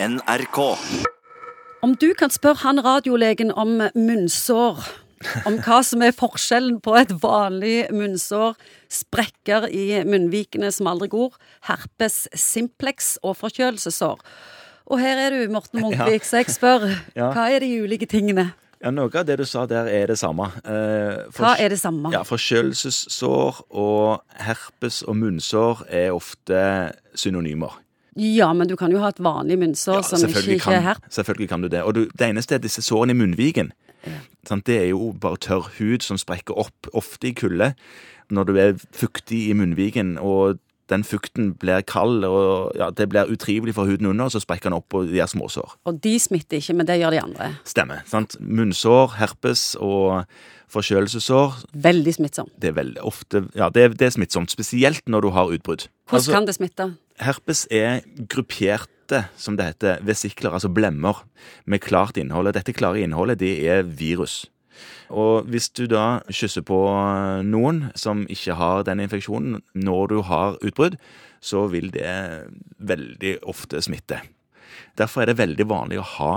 NRK. Om du kan spørre han radiolegen om munnsår, om hva som er forskjellen på et vanlig munnsår, sprekker i munnvikene som aldri går, herpes simplex og forkjølelsesår. Og her er du, Morten Munkvik, så jeg spør, hva er de ulike tingene? Ja, Noe av det du sa der, er det samme. Eh, for- Hva er det samme? Ja, Forkjølelsessår og herpes og munnsår er ofte synonymer. Ja, men du kan jo ha et vanlig munnsår Ja, som ikke, ikke kan, er her. herpes. selvfølgelig kan du det. Og du, det eneste er disse sårene i munnviken. Sant? Det er jo bare tørr hud som sprekker opp, ofte i kulde. Når du er fuktig i munnviken, og den fukten blir kald, og ja, det blir utrivelig for huden under, så sprekker den opp og gjør småsår. Og de smitter ikke, men det gjør de andre. Stemmer. sant? Munnsår, herpes og forkjølelsessår, Veldig smittsomt. det er veldig ofte Ja, det er, det er smittsomt. Spesielt når du har utbrudd. Hvordan Altså- kan det smitte? Herpes er grupperte, som det heter, vesikler, altså blemmer, med klart innhold. Dette klare innholdet, det er virus. Og hvis du da kysser på noen som ikke har den infeksjonen når du har utbrudd, så vil det veldig ofte smitte. Derfor er det veldig vanlig å ha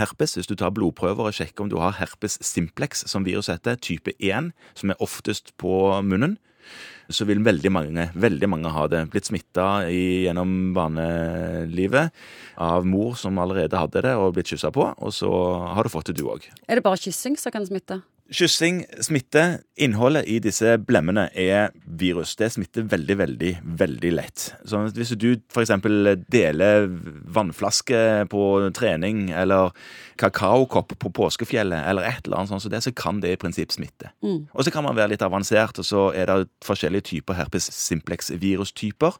herpes. Hvis du tar blodprøver og sjekker om du har herpes simplex, som viruset heter, type 1, som er oftest på munnen, så vil veldig mange, veldig mange ha det. Blitt smitta gjennom barnelivet av mor som allerede hadde det, og blitt kyssa på, og så har du fått det du òg. Er det bare kyssing som kan smitte? Kyssing smitter. Innholdet i disse blemmene er virus. Det smitter veldig, veldig, veldig lett. Så hvis du f.eks. deler vannflaske på trening, eller kakaokopp på påskefjellet, eller et eller annet sånt, så, det, så kan det i prinsipp smitte. Og så kan man være litt avansert, og så er det forskjellige typer herpes simplex-virustyper.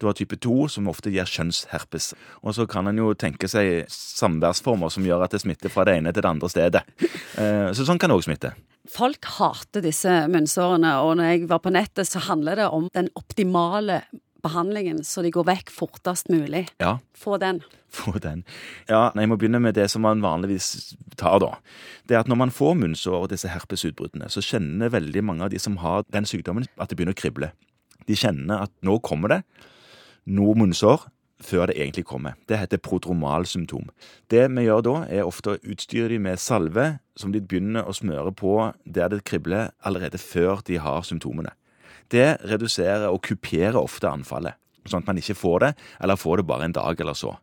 Du har type 2, som ofte gir kjønnsherpes. Og så kan en jo tenke seg samværsformer som gjør at det smitter fra det ene til det andre stedet. Eh, Så sånn kan det òg smitte. Folk hater disse munnsårene, og når jeg var på nettet, så handler det om den optimale behandlingen, så de går vekk fortest mulig. Ja, Få den. få den. Ja, Jeg må begynne med det som man vanligvis tar, da. Det er at når man får munnsår og disse herpesutbruddene, så kjenner veldig mange av de som har den sykdommen, at det begynner å krible. De kjenner at nå kommer det noe munnsår før det egentlig kommer. Det heter prodromalsymptom. Det vi gjør da, er ofte å utstyre dem med salve som de begynner å smøre på der det kribler allerede før de har symptomene. Det reduserer og kuperer ofte anfallet, sånn at man ikke får det, eller får det bare en dag eller så.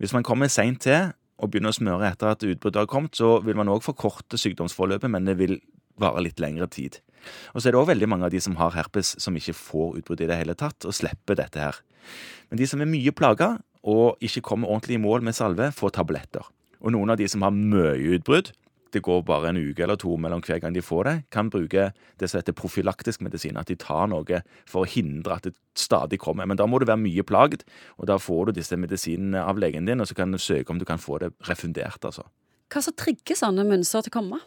Hvis man kommer seint til og begynner å smøre etter at utbruddet har kommet, så vil man òg forkorte sykdomsforløpet, men det vil vare litt lengre tid. Og så er det òg veldig mange av de som har herpes, som ikke får utbrudd i det hele tatt, og slipper dette her. Men de som er mye plaga og ikke kommer ordentlig i mål med salve, får tabletter. Og noen av de som har mye utbrudd, det går bare en uke eller to mellom hver gang de får det, kan bruke det som heter profylaktisk medisin, at de tar noe for å hindre at det stadig kommer. Men da må du være mye plaget, og da får du disse medisinene av legen din, og så kan du søke om du kan få det refundert, altså. Hva som trigger sånne mønster til å komme?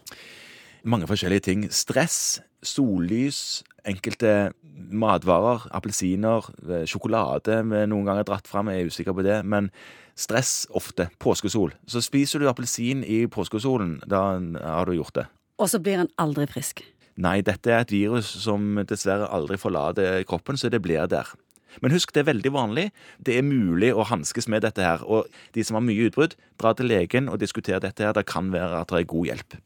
Mange forskjellige ting. Stress, sollys, enkelte matvarer, appelsiner, eh, sjokolade vi noen ganger dratt fram, jeg er usikker på det. Men stress ofte. Påskesol. Så spiser du appelsin i påskesolen, da har du gjort det. Og så blir en aldri frisk. Nei, dette er et virus som dessverre aldri forlater kroppen, så det blir der. Men husk, det er veldig vanlig. Det er mulig å hanskes med dette her. Og de som har mye utbrudd, dra til legen og diskuter dette her. Det kan være at det er god hjelp.